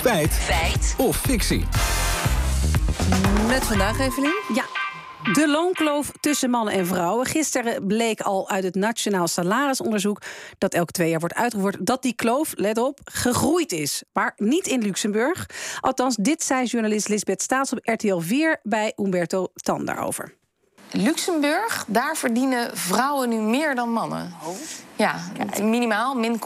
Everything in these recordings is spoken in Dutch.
Feit. Feit. Of fictie. Met vandaag, Evelien? Ja. De loonkloof tussen mannen en vrouwen. Gisteren bleek al uit het Nationaal Salarisonderzoek... dat elke twee jaar wordt uitgevoerd... dat die kloof, let op, gegroeid is. Maar niet in Luxemburg. Althans, dit zei journalist Lisbeth Staats op RTL 4... bij Umberto Tan daarover. Luxemburg, daar verdienen vrouwen nu meer dan mannen. Ja, minimaal, min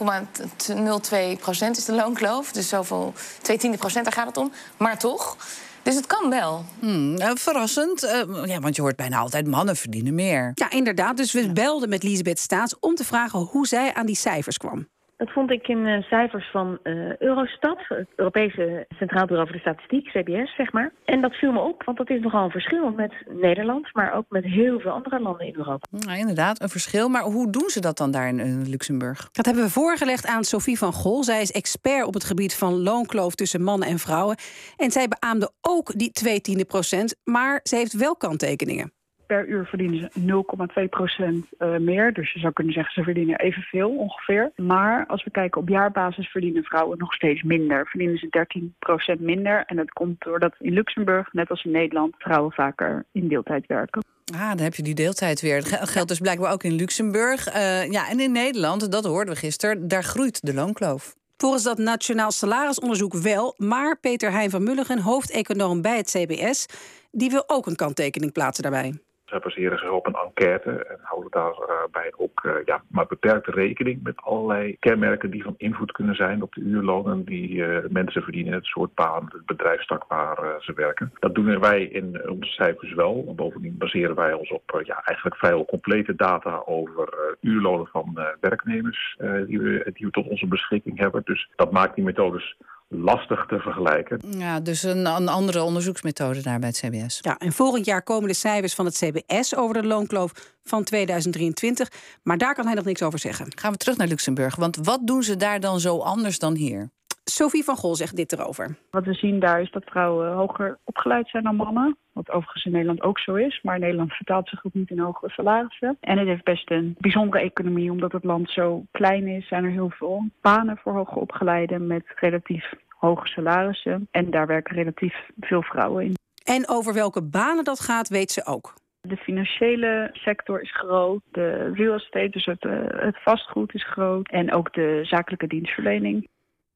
0,02 procent is de loonkloof. Dus zoveel, 2 tiende procent, daar gaat het om. Maar toch, dus het kan wel. Hmm, eh, verrassend, eh, ja, want je hoort bijna altijd mannen verdienen meer. Ja, inderdaad. Dus we belden met Lisbeth Staats om te vragen hoe zij aan die cijfers kwam. Dat vond ik in uh, cijfers van uh, Eurostat, het Europese Centraal Bureau voor de Statistiek, CBS, zeg maar. En dat viel me op, want dat is nogal een verschil met Nederland, maar ook met heel veel andere landen in Europa. Nou, inderdaad, een verschil. Maar hoe doen ze dat dan daar in, in Luxemburg? Dat hebben we voorgelegd aan Sophie van Gol. Zij is expert op het gebied van loonkloof tussen mannen en vrouwen. En zij beaamde ook die twee tiende procent, maar ze heeft wel kanttekeningen per uur verdienen ze 0,2 procent uh, meer. Dus je zou kunnen zeggen ze verdienen evenveel ongeveer. Maar als we kijken op jaarbasis verdienen vrouwen nog steeds minder. Verdienen ze 13 procent minder. En dat komt doordat in Luxemburg, net als in Nederland, vrouwen vaker in deeltijd werken. Ah, dan heb je die deeltijd weer. Dat geldt dus blijkbaar ook in Luxemburg. Uh, ja, en in Nederland, dat hoorden we gisteren, daar groeit de loonkloof. Volgens dat Nationaal Salarisonderzoek wel. Maar Peter Heijn van Mulligen, hoofdeconoom bij het CBS, die wil ook een kanttekening plaatsen daarbij. Baseren zich op een enquête en houden daarbij ook uh, ja, maar beperkte rekening met allerlei kenmerken die van invloed kunnen zijn op de uurlonen die uh, mensen verdienen, het soort baan, het bedrijfstak waar ze werken. Dat doen wij in onze cijfers wel. Bovendien baseren wij ons op ja, eigenlijk vrijwel complete data over uurlonen van werknemers die, we, die we tot onze beschikking hebben. Dus dat maakt die methodes lastig te vergelijken. Ja, dus een, een, andere onderzoeksmethode daar bij het CBS. Ja, en volgend jaar komen de cijfers van het CBS over de loonkloof van 2023. Maar daar kan hij nog niks over zeggen. Gaan we terug naar Luxemburg. Want wat doen ze daar dan zo anders dan hier? Sophie van Gol zegt dit erover. Wat we zien daar is dat vrouwen hoger opgeleid zijn dan mannen. Wat overigens in Nederland ook zo is. Maar Nederland vertaalt zich ook niet in hogere salarissen. En het heeft best een bijzondere economie. Omdat het land zo klein is, zijn er heel veel banen voor hoger opgeleiden met relatief hoge salarissen. En daar werken relatief veel vrouwen in. En over welke banen dat gaat, weet ze ook. De financiële sector is groot, de real estate, dus het, uh, het vastgoed is groot. En ook de zakelijke dienstverlening.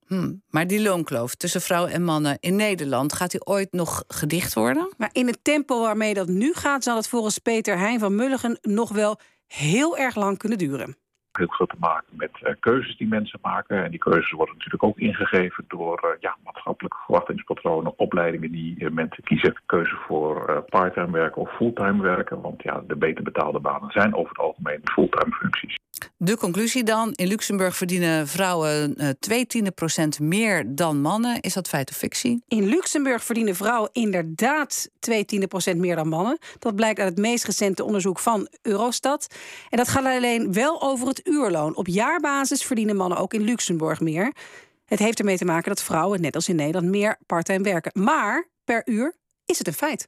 Hmm, maar die loonkloof tussen vrouwen en mannen in Nederland, gaat die ooit nog gedicht worden? Maar in het tempo waarmee dat nu gaat, zal het volgens Peter Heijn van Mulligen nog wel heel erg lang kunnen duren heel veel te maken met uh, keuzes die mensen maken. En die keuzes worden natuurlijk ook ingegeven door uh, ja, maatschappelijke verwachtingspatronen, opleidingen die uh, mensen kiezen. Keuze voor parttime werken of fulltime werken. Want ja, de beter betaalde banen zijn over het algemeen fulltime functies. De conclusie dan, in Luxemburg verdienen vrouwen uh, twee tiende procent meer dan mannen. Is dat feit of fictie? In Luxemburg verdienen vrouwen inderdaad twee tiende procent meer dan mannen. Dat blijkt uit het meest recente onderzoek van Eurostat. En dat gaat alleen wel over het uurloon. Op jaarbasis verdienen mannen ook in Luxemburg meer. Het heeft ermee te maken dat vrouwen, net als in Nederland, meer parttime werken. Maar per uur is het een feit.